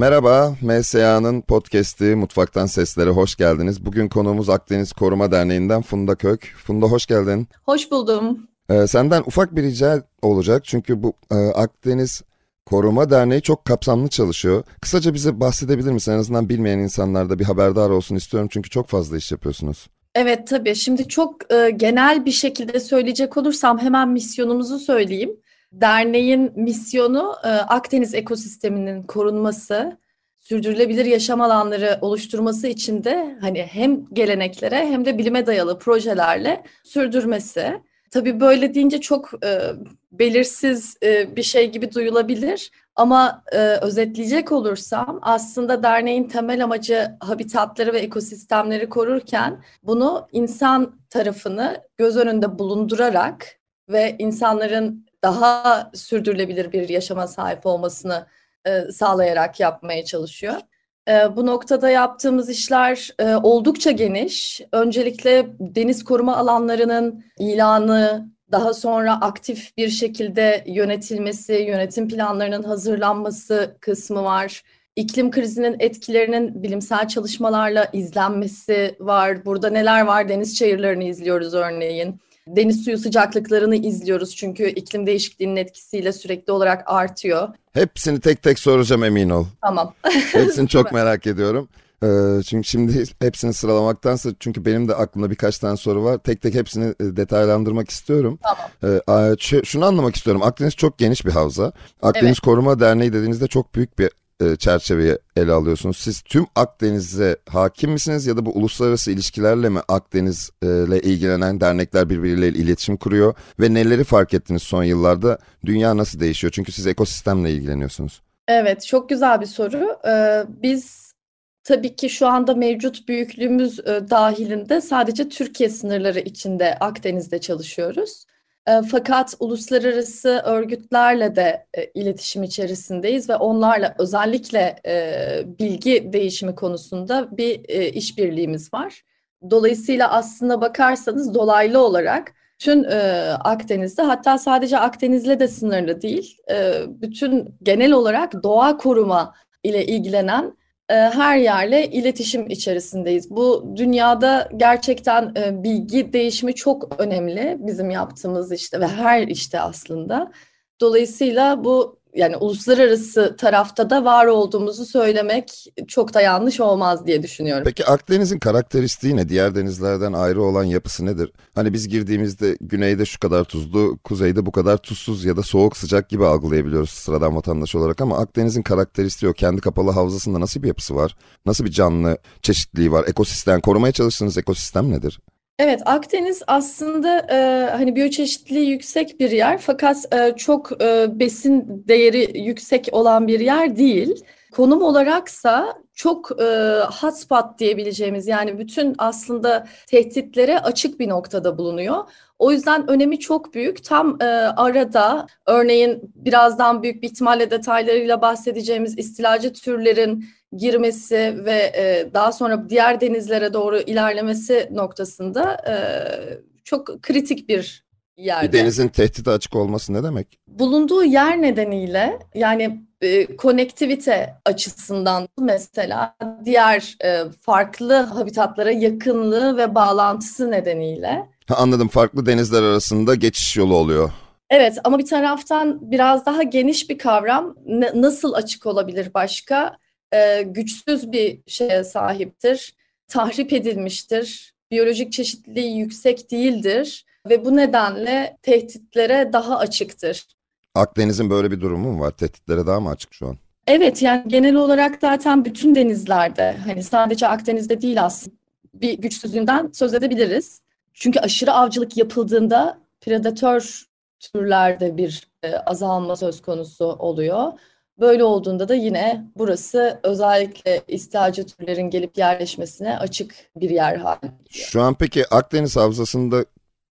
Merhaba, MSA'nın podcast'i Mutfaktan Seslere hoş geldiniz. Bugün konuğumuz Akdeniz Koruma Derneği'nden Funda Kök. Funda hoş geldin. Hoş buldum. Ee, senden ufak bir rica olacak çünkü bu e, Akdeniz Koruma Derneği çok kapsamlı çalışıyor. Kısaca bize bahsedebilir misin? En azından bilmeyen insanlar da bir haberdar olsun istiyorum çünkü çok fazla iş yapıyorsunuz. Evet tabii. Şimdi çok e, genel bir şekilde söyleyecek olursam hemen misyonumuzu söyleyeyim. Derneğin misyonu e, Akdeniz ekosisteminin korunması, sürdürülebilir yaşam alanları oluşturması için de hani hem geleneklere hem de bilime dayalı projelerle sürdürmesi. Tabii böyle deyince çok e, belirsiz e, bir şey gibi duyulabilir ama e, özetleyecek olursam aslında derneğin temel amacı habitatları ve ekosistemleri korurken bunu insan tarafını göz önünde bulundurarak ve insanların daha sürdürülebilir bir yaşama sahip olmasını e, sağlayarak yapmaya çalışıyor. E, bu noktada yaptığımız işler e, oldukça geniş. Öncelikle deniz koruma alanlarının ilanı, daha sonra aktif bir şekilde yönetilmesi, yönetim planlarının hazırlanması kısmı var. İklim krizinin etkilerinin bilimsel çalışmalarla izlenmesi var. Burada neler var? Deniz çayırlarını izliyoruz örneğin. Deniz suyu sıcaklıklarını izliyoruz çünkü iklim değişikliğinin etkisiyle sürekli olarak artıyor. Hepsini tek tek soracağım emin ol. Tamam. Hepsini çok merak ediyorum. Ee, çünkü şimdi hepsini sıralamaktansa çünkü benim de aklımda birkaç tane soru var. Tek tek hepsini e, detaylandırmak istiyorum. Tamam. Ee, şunu anlamak istiyorum. Akdeniz çok geniş bir havza. Akdeniz Evet. Koruma Derneği dediğinizde çok büyük bir e, çerçeveyi ele alıyorsunuz. Siz tüm Akdeniz'e hakim misiniz ya da bu uluslararası ilişkilerle mi Akdeniz'le ilgilenen dernekler birbiriyle iletişim kuruyor ve neleri fark ettiniz son yıllarda? Dünya nasıl değişiyor? Çünkü siz ekosistemle ilgileniyorsunuz. Evet, çok güzel bir soru. Ee, biz tabii ki şu anda mevcut büyüklüğümüz e, dahilinde sadece Türkiye sınırları içinde Akdeniz'de çalışıyoruz. E, fakat uluslararası örgütlerle de e, iletişim içerisindeyiz ve onlarla özellikle e, bilgi değişimi konusunda bir işbirliğimiz var. Dolayısıyla aslında bakarsanız dolaylı olarak bütün e, Akdeniz'de hatta sadece Akdeniz'le de sınırlı değil, bütün genel olarak doğa koruma ile ilgilenen her yerle iletişim içerisindeyiz. Bu dünyada gerçekten e, bilgi değişimi çok önemli bizim yaptığımız işte ve her işte aslında. Dolayısıyla bu yani uluslararası tarafta da var olduğumuzu söylemek çok da yanlış olmaz diye düşünüyorum. Peki Akdeniz'in karakteristiği ne? Diğer denizlerden ayrı olan yapısı nedir? Hani biz girdiğimizde güneyde şu kadar tuzlu, kuzeyde bu kadar tuzsuz ya da soğuk sıcak gibi algılayabiliyoruz sıradan vatandaş olarak ama Akdeniz'in karakteristiği o kendi kapalı havzasında nasıl bir yapısı var? Nasıl bir canlı çeşitliliği var? Ekosistem, korumaya çalıştığınız ekosistem nedir? Evet, Akdeniz aslında e, hani biyoçeşitliliği yüksek bir yer fakat e, çok e, besin değeri yüksek olan bir yer değil. Konum olaraksa çok e, hotspot diyebileceğimiz yani bütün aslında tehditlere açık bir noktada bulunuyor. O yüzden önemi çok büyük. Tam e, arada örneğin birazdan büyük bir ihtimalle detaylarıyla bahsedeceğimiz istilacı türlerin girmesi ve e, daha sonra diğer denizlere doğru ilerlemesi noktasında e, çok kritik bir yerde. Bir denizin tehdide açık olması ne demek? Bulunduğu yer nedeniyle yani e, konektivite açısından mesela diğer e, farklı habitatlara yakınlığı ve bağlantısı nedeniyle. Anladım farklı denizler arasında geçiş yolu oluyor. Evet ama bir taraftan biraz daha geniş bir kavram. N- nasıl açık olabilir başka? E, güçsüz bir şeye sahiptir, tahrip edilmiştir, biyolojik çeşitliliği yüksek değildir ve bu nedenle tehditlere daha açıktır. Akdeniz'in böyle bir durumu mu var? Tehditlere daha mı açık şu an? Evet yani genel olarak zaten bütün denizlerde hani sadece Akdeniz'de değil aslında bir güçsüzlüğünden söz edebiliriz. Çünkü aşırı avcılık yapıldığında predatör türlerde bir e, azalma söz konusu oluyor. Böyle olduğunda da yine burası özellikle istilacı türlerin gelip yerleşmesine açık bir yer haline geliyor. Şu an peki Akdeniz havzasında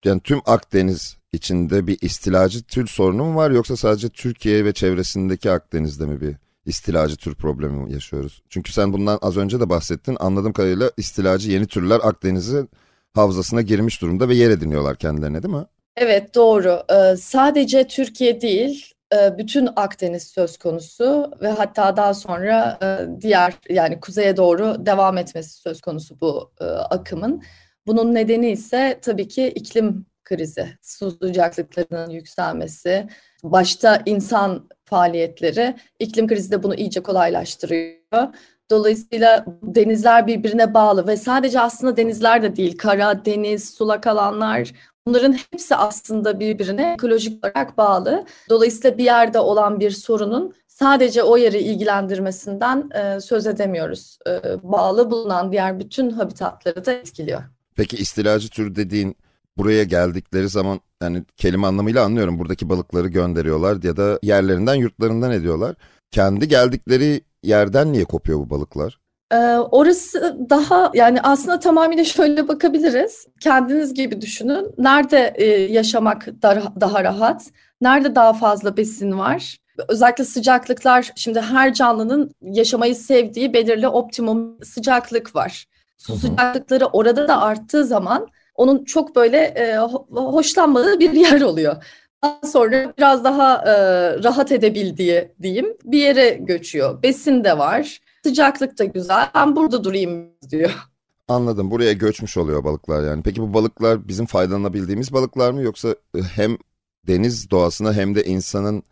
yani tüm Akdeniz içinde bir istilacı tür sorunu mu var yoksa sadece Türkiye ve çevresindeki Akdeniz'de mi bir istilacı tür problemi yaşıyoruz? Çünkü sen bundan az önce de bahsettin. Anladığım kadarıyla istilacı yeni türler Akdeniz'in havzasına girmiş durumda ve yer ediniyorlar kendilerine değil mi? Evet doğru. Ee, sadece Türkiye değil e, bütün Akdeniz söz konusu ve hatta daha sonra e, diğer yani kuzeye doğru devam etmesi söz konusu bu e, akımın. Bunun nedeni ise tabii ki iklim krizi, su sıcaklıklarının yükselmesi, başta insan faaliyetleri, iklim krizi de bunu iyice kolaylaştırıyor. Dolayısıyla denizler birbirine bağlı ve sadece aslında denizler de değil, kara, deniz, sulak alanlar bunların hepsi aslında birbirine ekolojik olarak bağlı. Dolayısıyla bir yerde olan bir sorunun sadece o yeri ilgilendirmesinden e, söz edemiyoruz. E, bağlı bulunan diğer bütün habitatları da etkiliyor. Peki istilacı tür dediğin buraya geldikleri zaman yani kelime anlamıyla anlıyorum buradaki balıkları gönderiyorlar ya da yerlerinden yurtlarından ediyorlar. Kendi geldikleri yerden niye kopuyor bu balıklar? Ee, orası daha yani aslında tamamıyla şöyle bakabiliriz. Kendiniz gibi düşünün. Nerede e, yaşamak daha, daha rahat? Nerede daha fazla besin var? Özellikle sıcaklıklar şimdi her canlının yaşamayı sevdiği belirli optimum sıcaklık var. Su sıcaklıkları orada da arttığı zaman onun çok böyle e, hoşlanmadığı bir yer oluyor. Sonra biraz daha e, rahat edebildiği diyeyim bir yere göçüyor. Besin de var, sıcaklık da güzel. Ben burada durayım diyor. Anladım. Buraya göçmüş oluyor balıklar yani. Peki bu balıklar bizim faydalanabildiğimiz balıklar mı yoksa e, hem deniz doğasına hem de insanın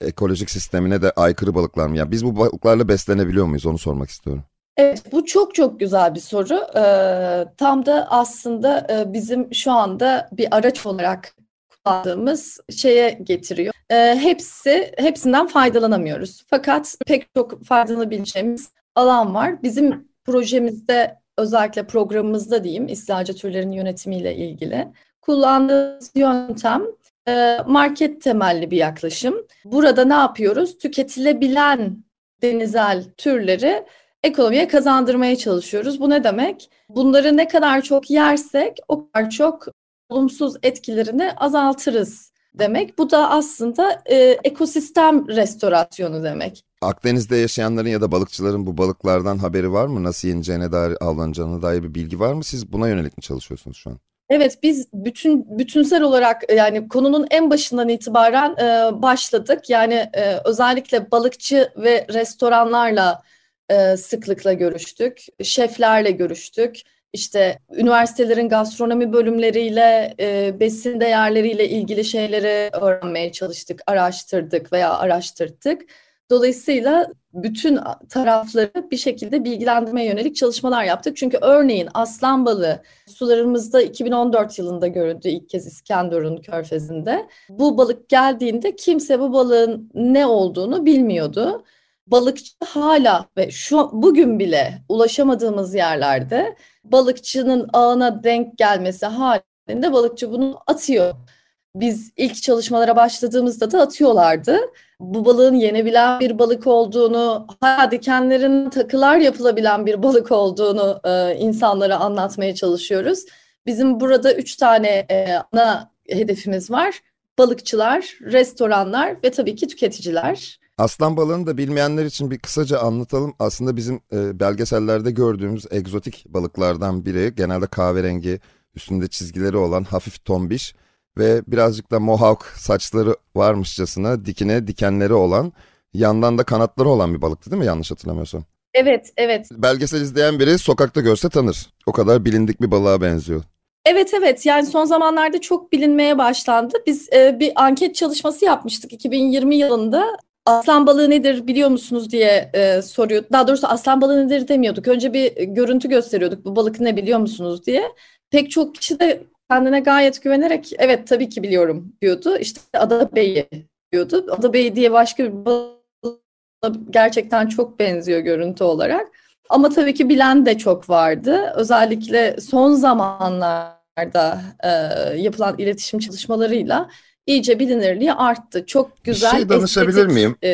ekolojik sistemine de aykırı balıklar mı? Yani biz bu balıklarla beslenebiliyor muyuz? Onu sormak istiyorum. Evet, bu çok çok güzel bir soru. Ee, tam da aslında e, bizim şu anda bir araç olarak kullandığımız şeye getiriyor. Ee, hepsi hepsinden faydalanamıyoruz. Fakat pek çok faydalanabileceğimiz alan var. Bizim projemizde özellikle programımızda diyeyim istilacı türlerin yönetimiyle ilgili kullandığımız yöntem e, market temelli bir yaklaşım. Burada ne yapıyoruz? Tüketilebilen denizel türleri ekonomiye kazandırmaya çalışıyoruz. Bu ne demek? Bunları ne kadar çok yersek o kadar çok olumsuz etkilerini azaltırız demek. Bu da aslında e, ekosistem restorasyonu demek. Akdeniz'de yaşayanların ya da balıkçıların bu balıklardan haberi var mı? Nasıl yeneceğine dair, avlanacağına dair bir bilgi var mı? Siz buna yönelik mi çalışıyorsunuz şu an? Evet biz bütün bütünsel olarak yani konunun en başından itibaren e, başladık. Yani e, özellikle balıkçı ve restoranlarla e, sıklıkla görüştük. Şeflerle görüştük. İşte üniversitelerin gastronomi bölümleriyle, e, besin değerleriyle ilgili şeyleri öğrenmeye çalıştık, araştırdık veya araştırdık. Dolayısıyla bütün tarafları bir şekilde bilgilendirmeye yönelik çalışmalar yaptık. Çünkü örneğin aslan balığı sularımızda 2014 yılında görüldü ilk kez İskenderun körfezinde. Bu balık geldiğinde kimse bu balığın ne olduğunu bilmiyordu balıkçı hala ve şu bugün bile ulaşamadığımız yerlerde balıkçının ağına denk gelmesi halinde balıkçı bunu atıyor. Biz ilk çalışmalara başladığımızda da atıyorlardı. Bu balığın yenebilen bir balık olduğunu, hala dikenlerin takılar yapılabilen bir balık olduğunu e, insanlara anlatmaya çalışıyoruz. Bizim burada üç tane e, ana hedefimiz var. Balıkçılar, restoranlar ve tabii ki tüketiciler. Aslan balığını da bilmeyenler için bir kısaca anlatalım. Aslında bizim e, belgesellerde gördüğümüz egzotik balıklardan biri. Genelde kahverengi, üstünde çizgileri olan hafif tombiş ve birazcık da mohawk saçları varmışçasına dikine dikenleri olan, yandan da kanatları olan bir balıktı değil mi yanlış hatırlamıyorsam? Evet, evet. Belgesel izleyen biri sokakta görse tanır. O kadar bilindik bir balığa benziyor. Evet evet yani son zamanlarda çok bilinmeye başlandı. Biz e, bir anket çalışması yapmıştık 2020 yılında aslan balığı nedir biliyor musunuz diye e, soruyor. Daha doğrusu aslan balığı nedir demiyorduk. Önce bir görüntü gösteriyorduk. Bu balık ne biliyor musunuz diye. Pek çok kişi de kendine gayet güvenerek evet tabii ki biliyorum diyordu. İşte Adabeyi diyordu. Adabeyi diye başka bir balık gerçekten çok benziyor görüntü olarak. Ama tabii ki bilen de çok vardı. Özellikle son zamanlarda e, yapılan iletişim çalışmalarıyla iyice bilinirliği arttı. Çok güzel. Bir şey danışabilir estetik, miyim? E,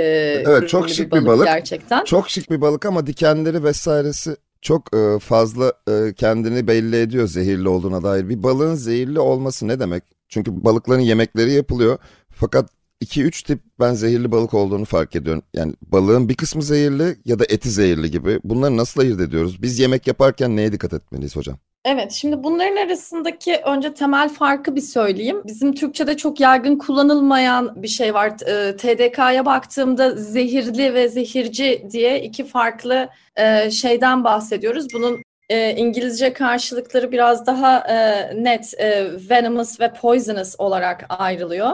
evet çok şık bir balık, bir balık gerçekten. Çok şık bir balık ama dikenleri vesairesi çok e, fazla e, kendini belli ediyor zehirli olduğuna dair. Bir balığın zehirli olması ne demek? Çünkü balıkların yemekleri yapılıyor. Fakat 2-3 tip ben zehirli balık olduğunu fark ediyorum. Yani balığın bir kısmı zehirli ya da eti zehirli gibi. Bunları nasıl ayırt ediyoruz? Biz yemek yaparken neye dikkat etmeliyiz hocam? Evet, şimdi bunların arasındaki önce temel farkı bir söyleyeyim. Bizim Türkçe'de çok yaygın kullanılmayan bir şey var. E, TDK'ya baktığımda zehirli ve zehirci diye iki farklı e, şeyden bahsediyoruz. Bunun e, İngilizce karşılıkları biraz daha net, venomous ve poisonous olarak ayrılıyor.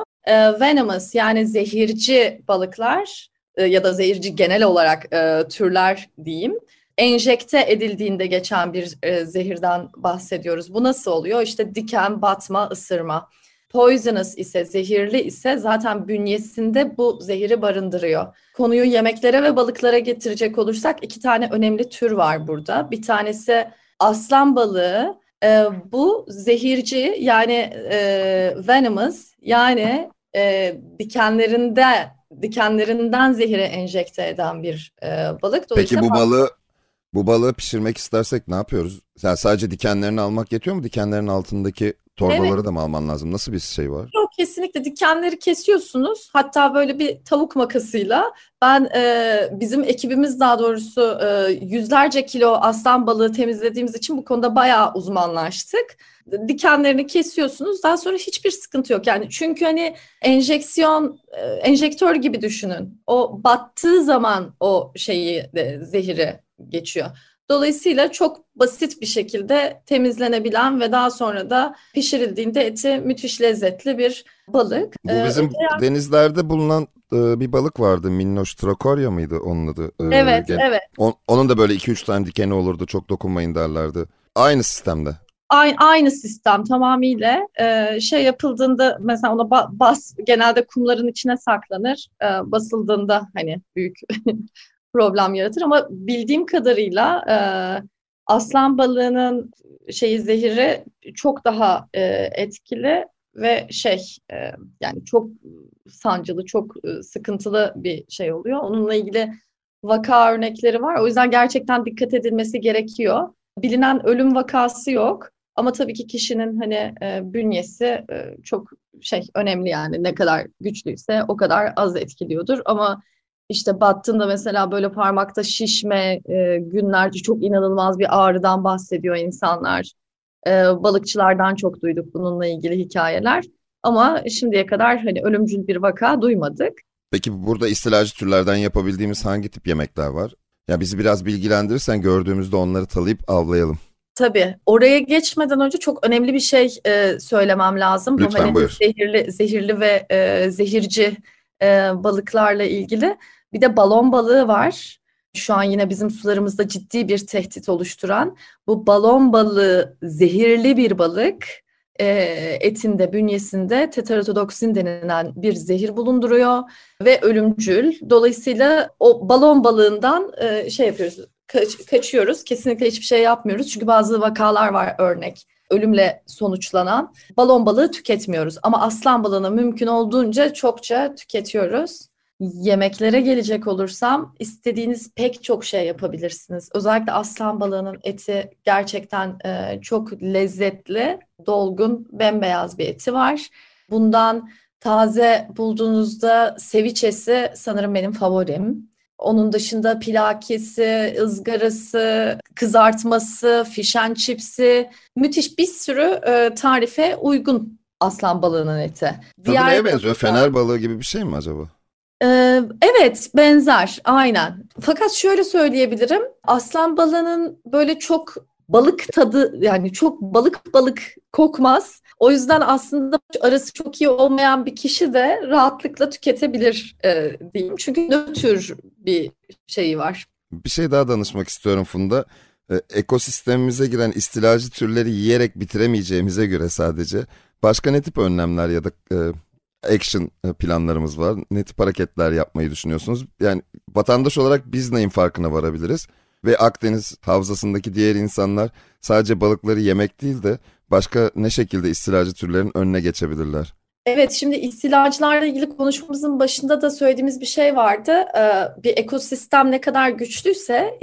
Venomous yani zehirci balıklar ya da zehirci genel olarak türler diyeyim enjekte edildiğinde geçen bir e, zehirden bahsediyoruz. Bu nasıl oluyor? İşte diken, batma, ısırma. Poisonous ise, zehirli ise zaten bünyesinde bu zehiri barındırıyor. Konuyu yemeklere ve balıklara getirecek olursak iki tane önemli tür var burada. Bir tanesi aslan balığı. E, bu zehirci yani e, venomous yani e, dikenlerinde dikenlerinden zehire enjekte eden bir e, balık. Peki bu balığı bu balığı pişirmek istersek ne yapıyoruz? Yani sadece dikenlerini almak yetiyor mu? Dikenlerin altındaki torbaları evet. da mı alman lazım? Nasıl bir şey var? Yok kesinlikle dikenleri kesiyorsunuz. Hatta böyle bir tavuk makasıyla ben e, bizim ekibimiz daha doğrusu e, yüzlerce kilo aslan balığı temizlediğimiz için bu konuda bayağı uzmanlaştık. Dikenlerini kesiyorsunuz. Daha sonra hiçbir sıkıntı yok. Yani çünkü hani enjeksiyon e, enjektör gibi düşünün. O battığı zaman o şeyi de, zehiri geçiyor. Dolayısıyla çok basit bir şekilde temizlenebilen ve daha sonra da pişirildiğinde eti müthiş lezzetli bir balık. Bu ee, bizim ee, denizlerde bulunan e, bir balık vardı. Minnoş trakorya mıydı onun adı? Ee, evet, gen- evet. On, onun da böyle 2-3 tane dikeni olurdu. Çok dokunmayın derlerdi. Aynı sistemde. Aynı, aynı sistem tamamıyla e, şey yapıldığında mesela ona bas genelde kumların içine saklanır. E, basıldığında hani büyük problem yaratır ama bildiğim kadarıyla e, aslan balığının şeyi zehiri çok daha e, etkili ve şey e, yani çok sancılı, çok e, sıkıntılı bir şey oluyor. Onunla ilgili vaka örnekleri var. O yüzden gerçekten dikkat edilmesi gerekiyor. Bilinen ölüm vakası yok. Ama tabii ki kişinin hani e, bünyesi e, çok şey önemli yani ne kadar güçlüyse o kadar az etkiliyordur. Ama işte battığında mesela böyle parmakta şişme, e, günlerce çok inanılmaz bir ağrıdan bahsediyor insanlar. E, balıkçılardan çok duyduk bununla ilgili hikayeler. Ama şimdiye kadar hani ölümcül bir vaka duymadık. Peki burada istilacı türlerden yapabildiğimiz hangi tip yemekler var? Ya bizi biraz bilgilendirirsen gördüğümüzde onları talayıp avlayalım. Tabii. Oraya geçmeden önce çok önemli bir şey e, söylemem lazım. Lütfen hani buyur. Zehirli, zehirli ve e, zehirci e, balıklarla ilgili. Bir de balon balığı var. Şu an yine bizim sularımızda ciddi bir tehdit oluşturan. Bu balon balığı zehirli bir balık. E, etinde, bünyesinde tetrarodoksin denilen bir zehir bulunduruyor ve ölümcül. Dolayısıyla o balon balığından e, şey yapıyoruz, kaç, kaçıyoruz. Kesinlikle hiçbir şey yapmıyoruz. Çünkü bazı vakalar var örnek ölümle sonuçlanan. Balon balığı tüketmiyoruz ama aslan balığını mümkün olduğunca çokça tüketiyoruz. Yemeklere gelecek olursam istediğiniz pek çok şey yapabilirsiniz. Özellikle aslan balığının eti gerçekten e, çok lezzetli, dolgun, bembeyaz bir eti var. Bundan taze bulduğunuzda seviçesi sanırım benim favorim. Onun dışında pilakisi, ızgarası, kızartması, fişen çipsi müthiş bir sürü e, tarife uygun aslan balığının eti. Tadı neye benziyor? Fener balığı gibi bir şey mi acaba? Ee, evet benzer aynen. Fakat şöyle söyleyebilirim. Aslan balığının böyle çok balık tadı yani çok balık balık kokmaz. O yüzden aslında arası çok iyi olmayan bir kişi de rahatlıkla tüketebilir e, diyeyim. Çünkü nötr bir şeyi var. Bir şey daha danışmak istiyorum Funda. E, ekosistemimize giren istilacı türleri yiyerek bitiremeyeceğimize göre sadece başka ne tip önlemler ya da e, action e, planlarımız var? Ne tip hareketler yapmayı düşünüyorsunuz? Yani vatandaş olarak biz neyin farkına varabiliriz? Ve Akdeniz havzasındaki diğer insanlar sadece balıkları yemek değil de başka ne şekilde istilacı türlerin önüne geçebilirler? Evet, şimdi istilacılarla ilgili konuşmamızın başında da söylediğimiz bir şey vardı. Ee, bir ekosistem ne kadar güçlüyse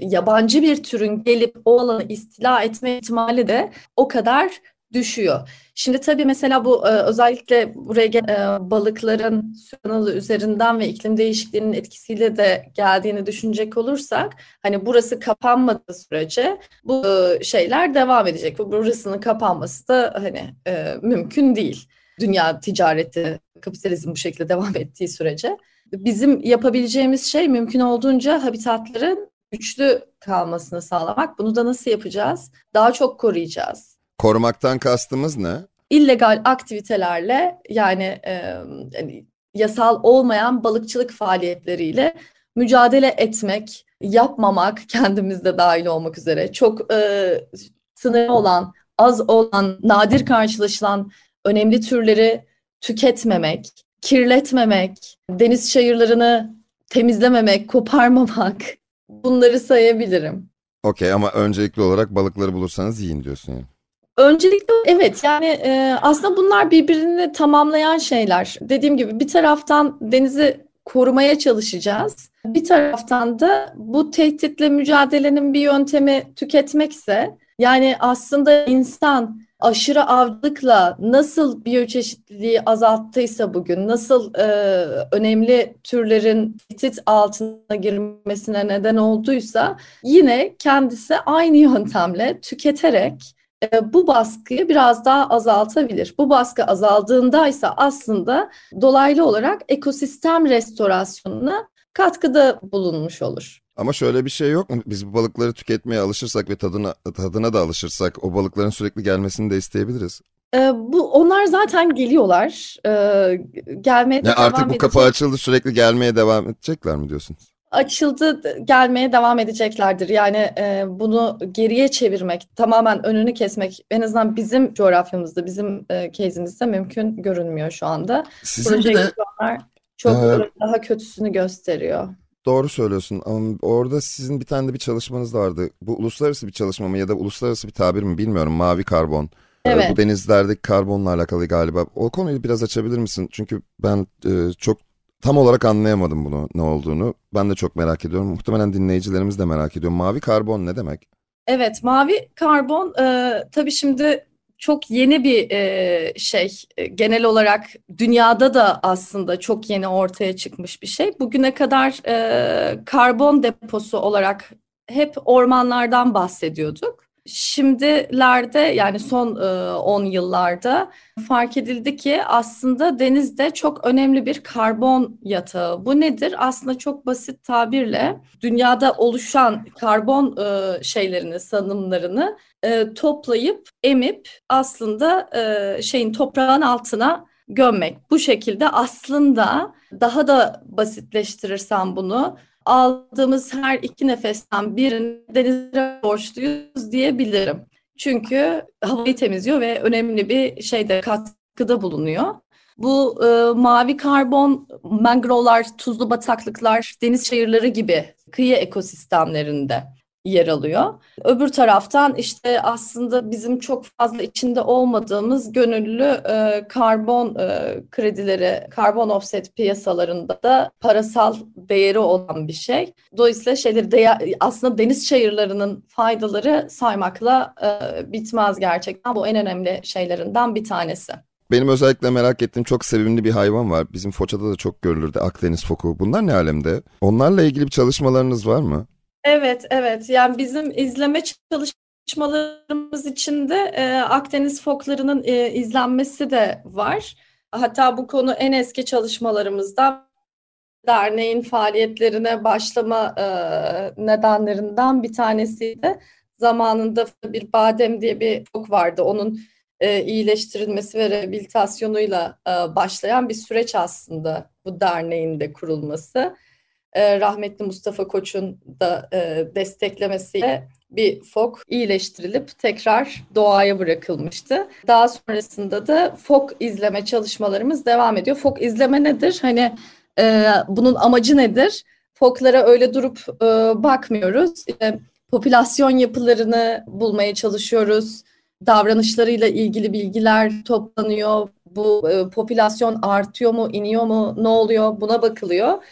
yabancı bir türün gelip o alanı istila etme ihtimali de o kadar düşüyor. Şimdi tabii mesela bu e, özellikle buraya e, balıkların su üzerinden ve iklim değişikliğinin etkisiyle de geldiğini düşünecek olursak hani burası kapanmadığı sürece bu e, şeyler devam edecek. Bu burasının kapanması da hani mümkün değil. Dünya ticareti, kapitalizm bu şekilde devam ettiği sürece. Bizim yapabileceğimiz şey mümkün olduğunca habitatların güçlü kalmasını sağlamak. Bunu da nasıl yapacağız? Daha çok koruyacağız Korumaktan kastımız ne? İllegal aktivitelerle yani, e, yani yasal olmayan balıkçılık faaliyetleriyle mücadele etmek, yapmamak kendimizde dahil olmak üzere çok e, sınırlı olan, az olan, nadir karşılaşılan önemli türleri tüketmemek, kirletmemek, deniz çayırlarını temizlememek, koparmamak bunları sayabilirim. Okey ama öncelikli olarak balıkları bulursanız yiyin diyorsun yani. Öncelikle evet yani e, aslında bunlar birbirini tamamlayan şeyler. Dediğim gibi bir taraftan denizi korumaya çalışacağız. Bir taraftan da bu tehditle mücadelenin bir yöntemi tüketmekse yani aslında insan aşırı avcılıkla nasıl biyoçeşitliliği azalttıysa bugün, nasıl e, önemli türlerin tehdit altına girmesine neden olduysa yine kendisi aynı yöntemle tüketerek bu baskıyı biraz daha azaltabilir. Bu baskı azaldığında ise aslında dolaylı olarak ekosistem restorasyonuna katkıda bulunmuş olur. Ama şöyle bir şey yok mu? Biz bu balıkları tüketmeye alışırsak ve tadına tadına da alışırsak o balıkların sürekli gelmesini de isteyebiliriz. Ee, bu onlar zaten geliyorlar. Ee, gelmeye yani devam Artık bu kapı açıldı sürekli gelmeye devam edecekler mi diyorsunuz? Açıldı gelmeye devam edeceklerdir. Yani e, bunu geriye çevirmek, tamamen önünü kesmek en azından bizim coğrafyamızda, bizim e, case'imizde mümkün görünmüyor şu anda. Sizin Proje de çok e, daha kötüsünü gösteriyor. Doğru söylüyorsun ama orada sizin bir tane de bir çalışmanız vardı. Bu uluslararası bir çalışma mı ya da uluslararası bir tabir mi bilmiyorum. Mavi karbon. E, evet. Bu denizlerdeki karbonla alakalı galiba. O konuyu biraz açabilir misin? Çünkü ben e, çok Tam olarak anlayamadım bunu ne olduğunu. Ben de çok merak ediyorum. Muhtemelen dinleyicilerimiz de merak ediyor. Mavi karbon ne demek? Evet, mavi karbon e, tabii şimdi çok yeni bir e, şey. E, genel olarak dünyada da aslında çok yeni ortaya çıkmış bir şey. Bugüne kadar e, karbon deposu olarak hep ormanlardan bahsediyorduk. Şimdilerde yani son 10 e, yıllarda fark edildi ki aslında denizde çok önemli bir karbon yatağı. Bu nedir? Aslında çok basit tabirle dünyada oluşan karbon e, şeylerini, sanımlarını e, toplayıp emip aslında şeyin toprağın altına gömmek. Bu şekilde aslında daha da basitleştirirsem bunu aldığımız her iki nefesten birini denize borçluyuz diyebilirim. Çünkü havayı temizliyor ve önemli bir şeyde katkıda bulunuyor. Bu e, mavi karbon, mangrovelar, tuzlu bataklıklar, deniz çayırları gibi kıyı ekosistemlerinde yer alıyor. Öbür taraftan işte aslında bizim çok fazla içinde olmadığımız gönüllü e, karbon e, kredileri, karbon offset piyasalarında da parasal değeri olan bir şey. Dolayısıyla şeyleri de aslında deniz çayırlarının faydaları saymakla e, bitmez gerçekten. Bu en önemli şeylerinden bir tanesi. Benim özellikle merak ettiğim çok sevimli bir hayvan var. Bizim Foça'da da çok görülürdü Akdeniz foku. Bunlar ne alemde? Onlarla ilgili bir çalışmalarınız var mı? Evet, evet. Yani bizim izleme çalışmalarımız içinde e, Akdeniz foklarının e, izlenmesi de var. Hatta bu konu en eski çalışmalarımızdan derneğin faaliyetlerine başlama e, nedenlerinden bir tanesiydi. Zamanında bir badem diye bir fok vardı. Onun e, iyileştirilmesi ve rehabilitasyonuyla e, başlayan bir süreç aslında bu derneğin de kurulması e, rahmetli Mustafa Koç'un da e, desteklemesiyle bir fok iyileştirilip tekrar doğaya bırakılmıştı. Daha sonrasında da fok izleme çalışmalarımız devam ediyor. Fok izleme nedir? Hani e, bunun amacı nedir? Foklara öyle durup e, bakmıyoruz. İşte, popülasyon yapılarını bulmaya çalışıyoruz. Davranışlarıyla ilgili bilgiler toplanıyor. Bu e, popülasyon artıyor mu, iniyor mu, ne oluyor buna bakılıyor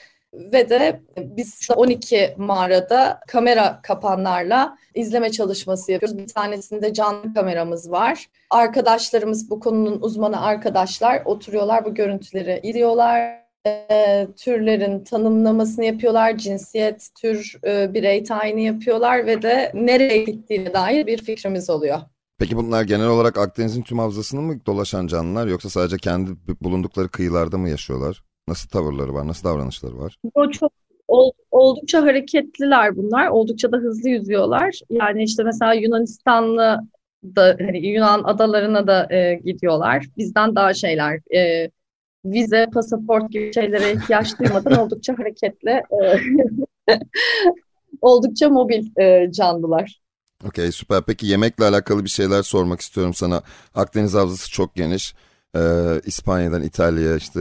ve de biz 12 mağarada kamera kapanlarla izleme çalışması yapıyoruz. Bir tanesinde canlı kameramız var. Arkadaşlarımız bu konunun uzmanı arkadaşlar oturuyorlar bu görüntüleri izliyorlar. E, türlerin tanımlamasını yapıyorlar, cinsiyet, tür, e, birey tayini yapıyorlar ve de nereye gittiğine dair bir fikrimiz oluyor. Peki bunlar genel olarak Akdeniz'in tüm havzasını mı dolaşan canlılar yoksa sadece kendi bulundukları kıyılarda mı yaşıyorlar? Nasıl tavırları var, nasıl davranışları var? O çok oldukça hareketliler bunlar. Oldukça da hızlı yüzüyorlar. Yani işte mesela Yunanistanlı da hani Yunan adalarına da e, gidiyorlar. Bizden daha şeyler e, vize, pasaport gibi şeylere ihtiyaç duymadan oldukça hareketli, e, oldukça mobil e, canlılar. Okey süper. Peki yemekle alakalı bir şeyler sormak istiyorum sana. Akdeniz havzası çok geniş. Ee, İspanya'dan İtalya'ya işte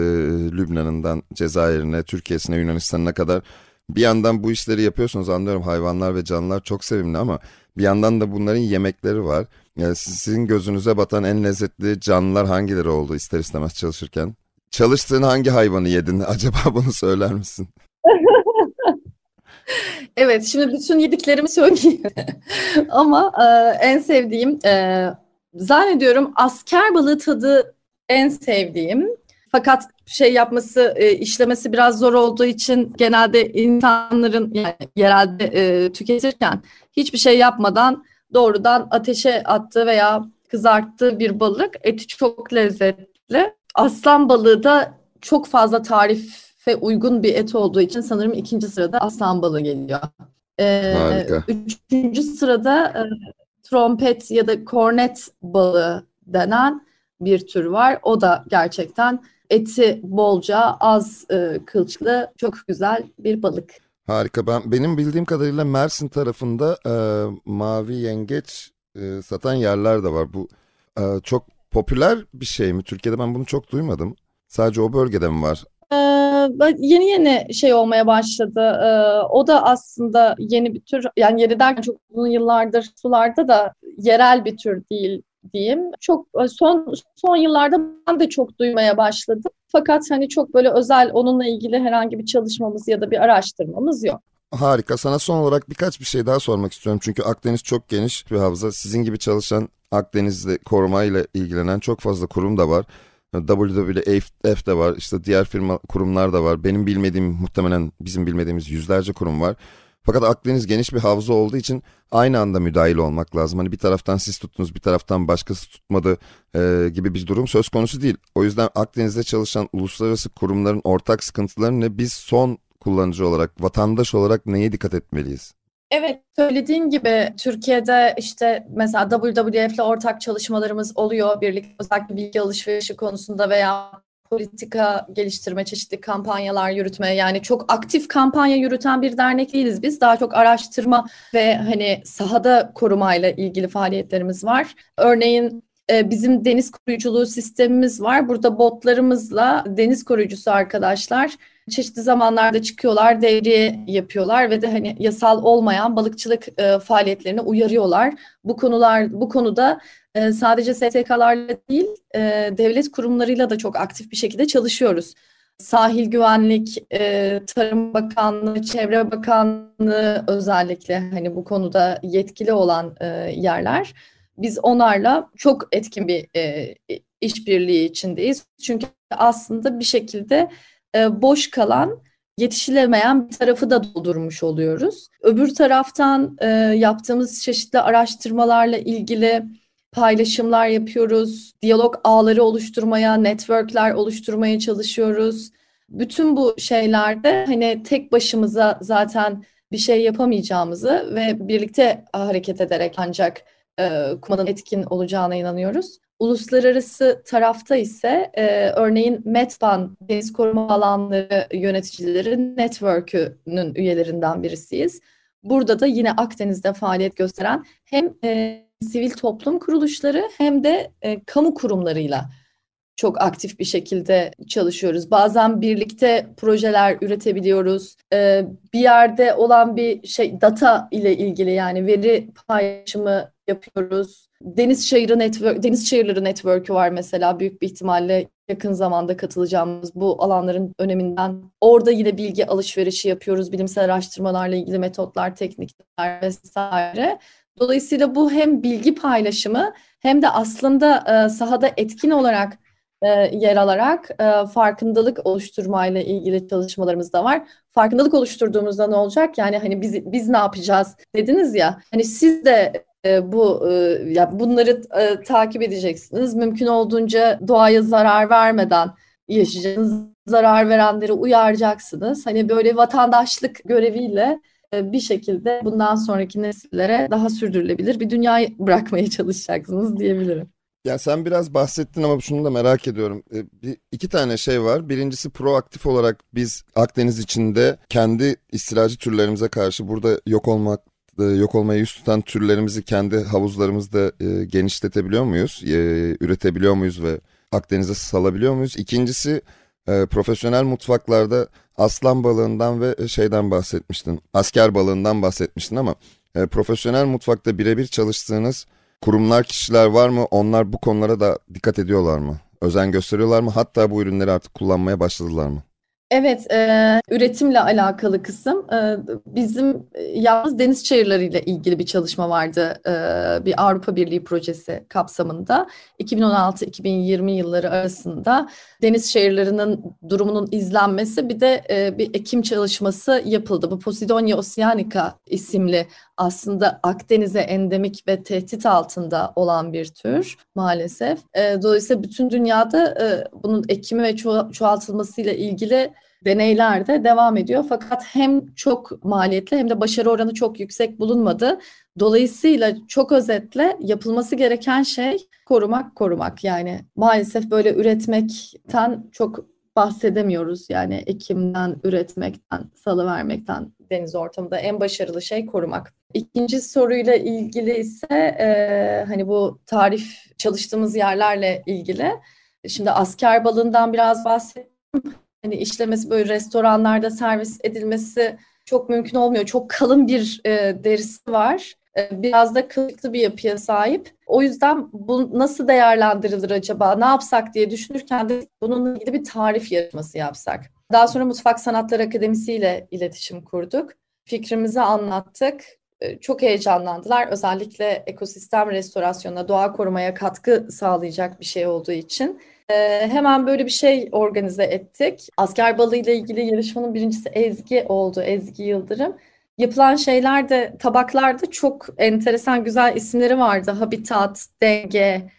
Lübnan'ından Cezayir'ine, Türkiye'sine, Yunanistan'ına kadar bir yandan bu işleri yapıyorsunuz anlıyorum hayvanlar ve canlılar çok sevimli ama bir yandan da bunların yemekleri var. Yani sizin gözünüze batan en lezzetli canlılar hangileri oldu ister istemez çalışırken? Çalıştığın hangi hayvanı yedin? Acaba bunu söyler misin? evet, şimdi bütün yediklerimi söyleyeyim. Ama e, en sevdiğim, e, zannediyorum asker balığı tadı en sevdiğim. Fakat şey yapması, e, işlemesi biraz zor olduğu için genelde insanların yani yerelde e, tüketirken hiçbir şey yapmadan doğrudan ateşe attığı veya kızarttığı bir balık. Eti çok lezzetli. Aslan balığı da çok fazla tarife uygun bir et olduğu için sanırım ikinci sırada aslan balığı geliyor. Ee, Harika. Üçüncü sırada e, trompet ya da kornet balığı denen bir tür var. O da gerçekten eti bolca, az e, kılçıklı, çok güzel bir balık. Harika. Ben benim bildiğim kadarıyla Mersin tarafında e, mavi yengeç e, satan yerler de var. Bu e, çok popüler bir şey mi? Türkiye'de ben bunu çok duymadım. Sadece o bölgede mi var? Ee, yeni yeni şey olmaya başladı. Ee, o da aslında yeni bir tür. Yani yeni derken çok uzun yıllardır sularda da yerel bir tür değil diyeyim. Çok e, son son yıllarda ben de çok duymaya başladım. Fakat hani çok böyle özel onunla ilgili herhangi bir çalışmamız ya da bir araştırmamız yok. Harika. Sana son olarak birkaç bir şey daha sormak istiyorum. Çünkü Akdeniz çok geniş bir havza. Sizin gibi çalışan Akdeniz'de korumayla ilgilenen çok fazla kurum da var. WWF de var. İşte diğer firma kurumlar da var. Benim bilmediğim muhtemelen bizim bilmediğimiz yüzlerce kurum var. Fakat Akdeniz geniş bir havza olduğu için aynı anda müdahil olmak lazım. Hani bir taraftan siz tuttunuz bir taraftan başkası tutmadı e, gibi bir durum söz konusu değil. O yüzden Akdeniz'de çalışan uluslararası kurumların ortak sıkıntıları ne? Biz son kullanıcı olarak, vatandaş olarak neye dikkat etmeliyiz? Evet, söylediğin gibi Türkiye'de işte mesela WWF ile ortak çalışmalarımız oluyor. Birlikte özellikle bilgi alışverişi konusunda veya politika geliştirme, çeşitli kampanyalar yürütme yani çok aktif kampanya yürüten bir dernek değiliz biz. Daha çok araştırma ve hani sahada korumayla ilgili faaliyetlerimiz var. Örneğin e, bizim deniz koruyuculuğu sistemimiz var. Burada botlarımızla deniz koruyucusu arkadaşlar çeşitli zamanlarda çıkıyorlar, devriye yapıyorlar ve de hani yasal olmayan balıkçılık e, faaliyetlerine uyarıyorlar. Bu konular bu konuda e, sadece STK'larla değil, e, devlet kurumlarıyla da çok aktif bir şekilde çalışıyoruz. Sahil Güvenlik, e, Tarım Bakanlığı, Çevre Bakanlığı özellikle hani bu konuda yetkili olan e, yerler. Biz onlarla çok etkin bir e, işbirliği içindeyiz. Çünkü aslında bir şekilde e, boş kalan yetişilemeyen bir tarafı da doldurmuş oluyoruz. Öbür taraftan e, yaptığımız çeşitli araştırmalarla ilgili paylaşımlar yapıyoruz. Diyalog ağları oluşturmaya, networkler oluşturmaya çalışıyoruz. Bütün bu şeylerde hani tek başımıza zaten bir şey yapamayacağımızı ve birlikte hareket ederek ancak e, kumanın etkin olacağına inanıyoruz. Uluslararası tarafta ise e, örneğin METBAN Deniz Koruma Alanları Yöneticileri Network'ünün üyelerinden birisiyiz. Burada da yine Akdeniz'de faaliyet gösteren hem e, sivil toplum kuruluşları hem de e, kamu kurumlarıyla çok aktif bir şekilde çalışıyoruz. Bazen birlikte projeler üretebiliyoruz. Ee, bir yerde olan bir şey data ile ilgili yani veri paylaşımı yapıyoruz. Deniz Çayırı Network, Deniz Çayırları Network'ü var mesela büyük bir ihtimalle yakın zamanda katılacağımız bu alanların öneminden. Orada yine bilgi alışverişi yapıyoruz. Bilimsel araştırmalarla ilgili metotlar, teknikler vesaire. Dolayısıyla bu hem bilgi paylaşımı hem de aslında e, sahada etkin olarak e, yer alarak e, farkındalık oluşturmayla ilgili çalışmalarımız da var. Farkındalık oluşturduğumuzda ne olacak? Yani hani biz biz ne yapacağız dediniz ya. Hani siz de e, bu e, ya bunları e, takip edeceksiniz. Mümkün olduğunca doğaya zarar vermeden yaşayacaksınız. Zarar verenleri uyaracaksınız. Hani böyle vatandaşlık göreviyle bir şekilde bundan sonraki nesillere daha sürdürülebilir bir dünya bırakmaya çalışacaksınız diyebilirim. Ya sen biraz bahsettin ama şunu da merak ediyorum. E, bir, iki tane şey var. Birincisi proaktif olarak biz Akdeniz içinde kendi istilacı türlerimize karşı burada yok olmak e, yok olmaya yüz tutan türlerimizi kendi havuzlarımızda e, genişletebiliyor muyuz? E, üretebiliyor muyuz ve Akdeniz'e salabiliyor muyuz? İkincisi e, profesyonel mutfaklarda aslan balığından ve şeyden bahsetmiştin. Asker balığından bahsetmiştin ama e, profesyonel mutfakta birebir çalıştığınız kurumlar, kişiler var mı? Onlar bu konulara da dikkat ediyorlar mı? Özen gösteriyorlar mı? Hatta bu ürünleri artık kullanmaya başladılar mı? Evet, e, üretimle alakalı kısım. E, bizim e, yalnız deniz çayırları ile ilgili bir çalışma vardı. E, bir Avrupa Birliği projesi kapsamında. 2016-2020 yılları arasında deniz çayırlarının durumunun izlenmesi bir de e, bir ekim çalışması yapıldı. Bu Posidonia oceanica isimli aslında Akdeniz'e endemik ve tehdit altında olan bir tür maalesef. E, dolayısıyla bütün dünyada e, bunun ekimi ve ço- çoğaltılmasıyla ilgili deneyler de devam ediyor. Fakat hem çok maliyetli hem de başarı oranı çok yüksek bulunmadı. Dolayısıyla çok özetle yapılması gereken şey korumak korumak. Yani maalesef böyle üretmekten çok bahsedemiyoruz. Yani ekimden, üretmekten, salı vermekten deniz ortamında en başarılı şey korumak. İkinci soruyla ilgili ise e, hani bu tarif çalıştığımız yerlerle ilgili. Şimdi asker balığından biraz bahsettim. Hani işlemesi böyle restoranlarda servis edilmesi çok mümkün olmuyor. Çok kalın bir e, derisi var. E, biraz da kılıklı bir yapıya sahip. O yüzden bu nasıl değerlendirilir acaba? Ne yapsak diye düşünürken de bununla ilgili bir tarif yarışması yapsak. Daha sonra Mutfak Sanatları Akademisi ile iletişim kurduk. Fikrimizi anlattık. E, çok heyecanlandılar. Özellikle ekosistem restorasyonuna, doğa korumaya katkı sağlayacak bir şey olduğu için. Ee, hemen böyle bir şey organize ettik. Asker balığı ile ilgili yarışmanın birincisi Ezgi oldu, Ezgi Yıldırım. Yapılan şeyler de tabaklarda çok enteresan güzel isimleri vardı. Habitat, denge,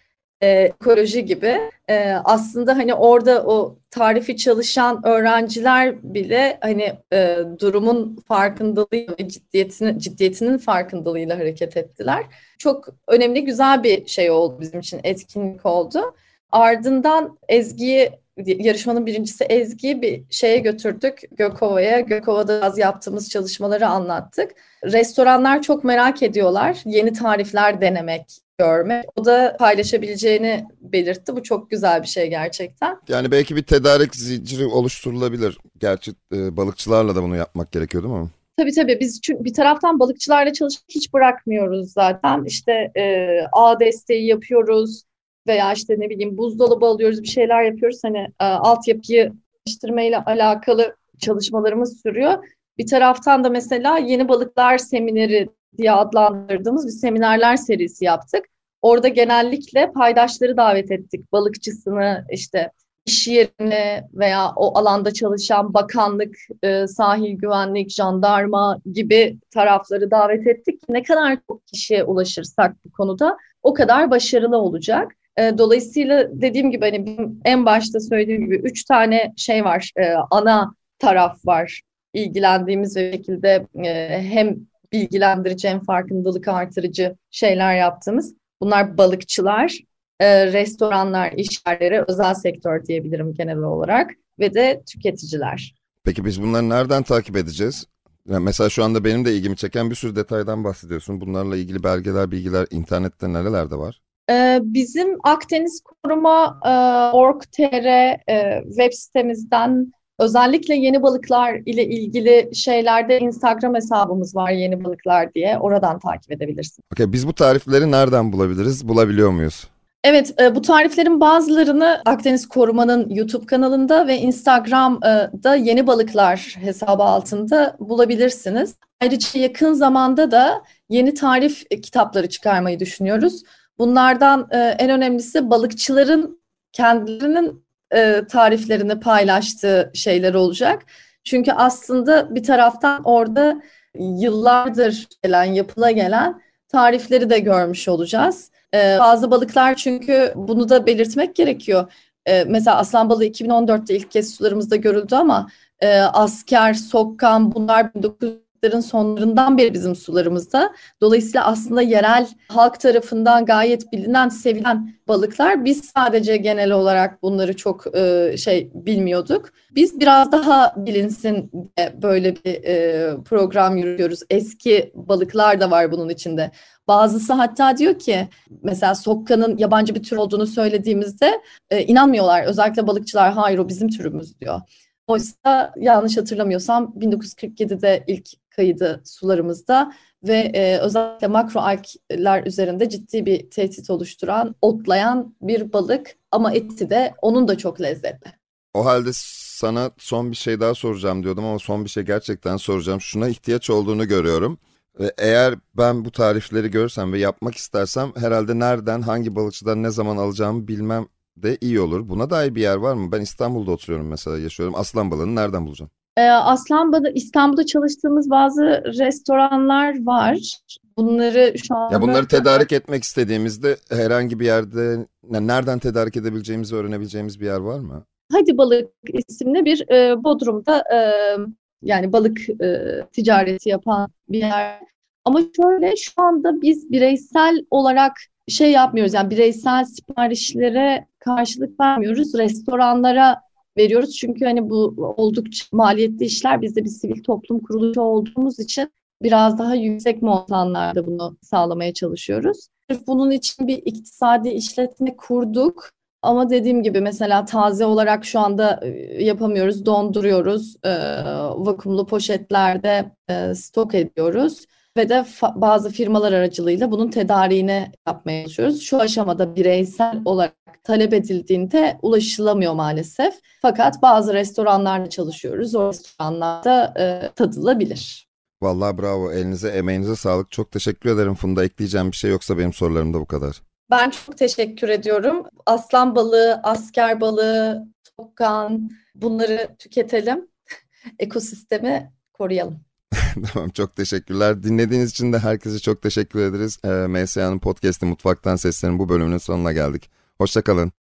e, ekoloji gibi. E, aslında hani orada o tarifi çalışan öğrenciler bile hani e, durumun farkındalığı ve ciddiyetinin, ciddiyetinin farkındalığıyla hareket ettiler. Çok önemli güzel bir şey oldu bizim için etkinlik oldu. Ardından Ezgi'yi yarışmanın birincisi Ezgi'yi bir şeye götürdük Gökova'ya. Gökova'da az yaptığımız çalışmaları anlattık. Restoranlar çok merak ediyorlar. Yeni tarifler denemek, görmek. O da paylaşabileceğini belirtti. Bu çok güzel bir şey gerçekten. Yani belki bir tedarik zinciri oluşturulabilir. Gerçi e, balıkçılarla da bunu yapmak gerekiyor değil mi? Tabii tabii biz bir taraftan balıkçılarla çalışıp hiç bırakmıyoruz zaten. İşte e, ağ desteği yapıyoruz veya işte ne bileyim buzdolabı alıyoruz bir şeyler yapıyoruz. Hani e, altyapıyı geliştirmeyle alakalı çalışmalarımız sürüyor. Bir taraftan da mesela yeni balıklar semineri diye adlandırdığımız bir seminerler serisi yaptık. Orada genellikle paydaşları davet ettik. Balıkçısını, işte iş yerini veya o alanda çalışan bakanlık, e, sahil güvenlik, jandarma gibi tarafları davet ettik. Ne kadar çok kişiye ulaşırsak bu konuda o kadar başarılı olacak. E, dolayısıyla dediğim gibi hani en başta söylediğim gibi üç tane şey var, e, ana taraf var ilgilendiğimiz şekilde e, hem bilgilendirici hem farkındalık artırıcı şeyler yaptığımız. Bunlar balıkçılar, restoranlar, iş yerleri, özel sektör diyebilirim genel olarak ve de tüketiciler. Peki biz bunları nereden takip edeceğiz? Yani mesela şu anda benim de ilgimi çeken bir sürü detaydan bahsediyorsun. Bunlarla ilgili belgeler, bilgiler internette nerelerde var? Ee, bizim Akdeniz Koruma e, Org.tr e, web sitemizden Özellikle yeni balıklar ile ilgili şeylerde Instagram hesabımız var yeni balıklar diye. Oradan takip edebilirsin. Okay, biz bu tarifleri nereden bulabiliriz? Bulabiliyor muyuz? Evet, e, bu tariflerin bazılarını Akdeniz Koruma'nın YouTube kanalında ve Instagram'da Yeni Balıklar hesabı altında bulabilirsiniz. Ayrıca yakın zamanda da yeni tarif kitapları çıkarmayı düşünüyoruz. Bunlardan e, en önemlisi balıkçıların kendilerinin e, tariflerini paylaştığı şeyler olacak. Çünkü aslında bir taraftan orada yıllardır gelen, yapıla gelen tarifleri de görmüş olacağız. Ee, bazı balıklar çünkü bunu da belirtmek gerekiyor. Ee, mesela aslan balığı 2014'te ilk kez sularımızda görüldü ama e, asker, sokkan bunlar 1900'lerin sonlarından beri bizim sularımızda. Dolayısıyla aslında yerel halk tarafından gayet bilinen, sevilen balıklar. Biz sadece genel olarak bunları çok e, şey bilmiyorduk. Biz biraz daha bilinsin diye böyle bir e, program yürüyoruz. Eski balıklar da var bunun içinde. Bazısı hatta diyor ki mesela sokkanın yabancı bir tür olduğunu söylediğimizde e, inanmıyorlar. Özellikle balıkçılar hayır o bizim türümüz diyor. Oysa yanlış hatırlamıyorsam 1947'de ilk kaydı sularımızda ve e, özellikle makro algler üzerinde ciddi bir tehdit oluşturan, otlayan bir balık ama eti de onun da çok lezzetli. O halde sana son bir şey daha soracağım diyordum ama son bir şey gerçekten soracağım. Şuna ihtiyaç olduğunu görüyorum. Ve eğer ben bu tarifleri görsem ve yapmak istersem herhalde nereden, hangi balıkçıdan ne zaman alacağımı bilmem de iyi olur. Buna dair bir yer var mı? Ben İstanbul'da oturuyorum mesela, yaşıyorum. Aslan balığını nereden bulacağım? Ee, aslan balığı, İstanbul'da çalıştığımız bazı restoranlar var. Bunları şu anda... Ya bunları tedarik etmek istediğimizde herhangi bir yerde, nereden tedarik edebileceğimizi öğrenebileceğimiz bir yer var mı? Hadi Balık isimli bir e, Bodrum'da e, yani balık e, ticareti yapan bir yer. Ama şöyle şu anda biz bireysel olarak şey yapmıyoruz. Yani bireysel siparişlere karşılık vermiyoruz. Restoranlara veriyoruz. Çünkü hani bu oldukça maliyetli işler. Biz de bir sivil toplum kuruluşu olduğumuz için biraz daha yüksek montanlarda bunu sağlamaya çalışıyoruz. Bunun için bir iktisadi işletme kurduk. Ama dediğim gibi mesela taze olarak şu anda e, yapamıyoruz, donduruyoruz, e, vakumlu poşetlerde e, stok ediyoruz ve de fa- bazı firmalar aracılığıyla bunun tedariğini yapmaya çalışıyoruz. Şu aşamada bireysel olarak talep edildiğinde ulaşılamıyor maalesef. Fakat bazı restoranlarla çalışıyoruz. O restoranlarda e, tadılabilir. Vallahi bravo. Elinize, emeğinize sağlık. Çok teşekkür ederim Funda. Ekleyeceğim bir şey yoksa benim sorularım da bu kadar. Ben çok teşekkür ediyorum. Aslan balığı, asker balığı, tokkan bunları tüketelim. Ekosistemi koruyalım. tamam çok teşekkürler. Dinlediğiniz için de herkese çok teşekkür ederiz. Ee, MSA'nın podcast'i Mutfaktan Seslerin bu bölümünün sonuna geldik. Hoşçakalın.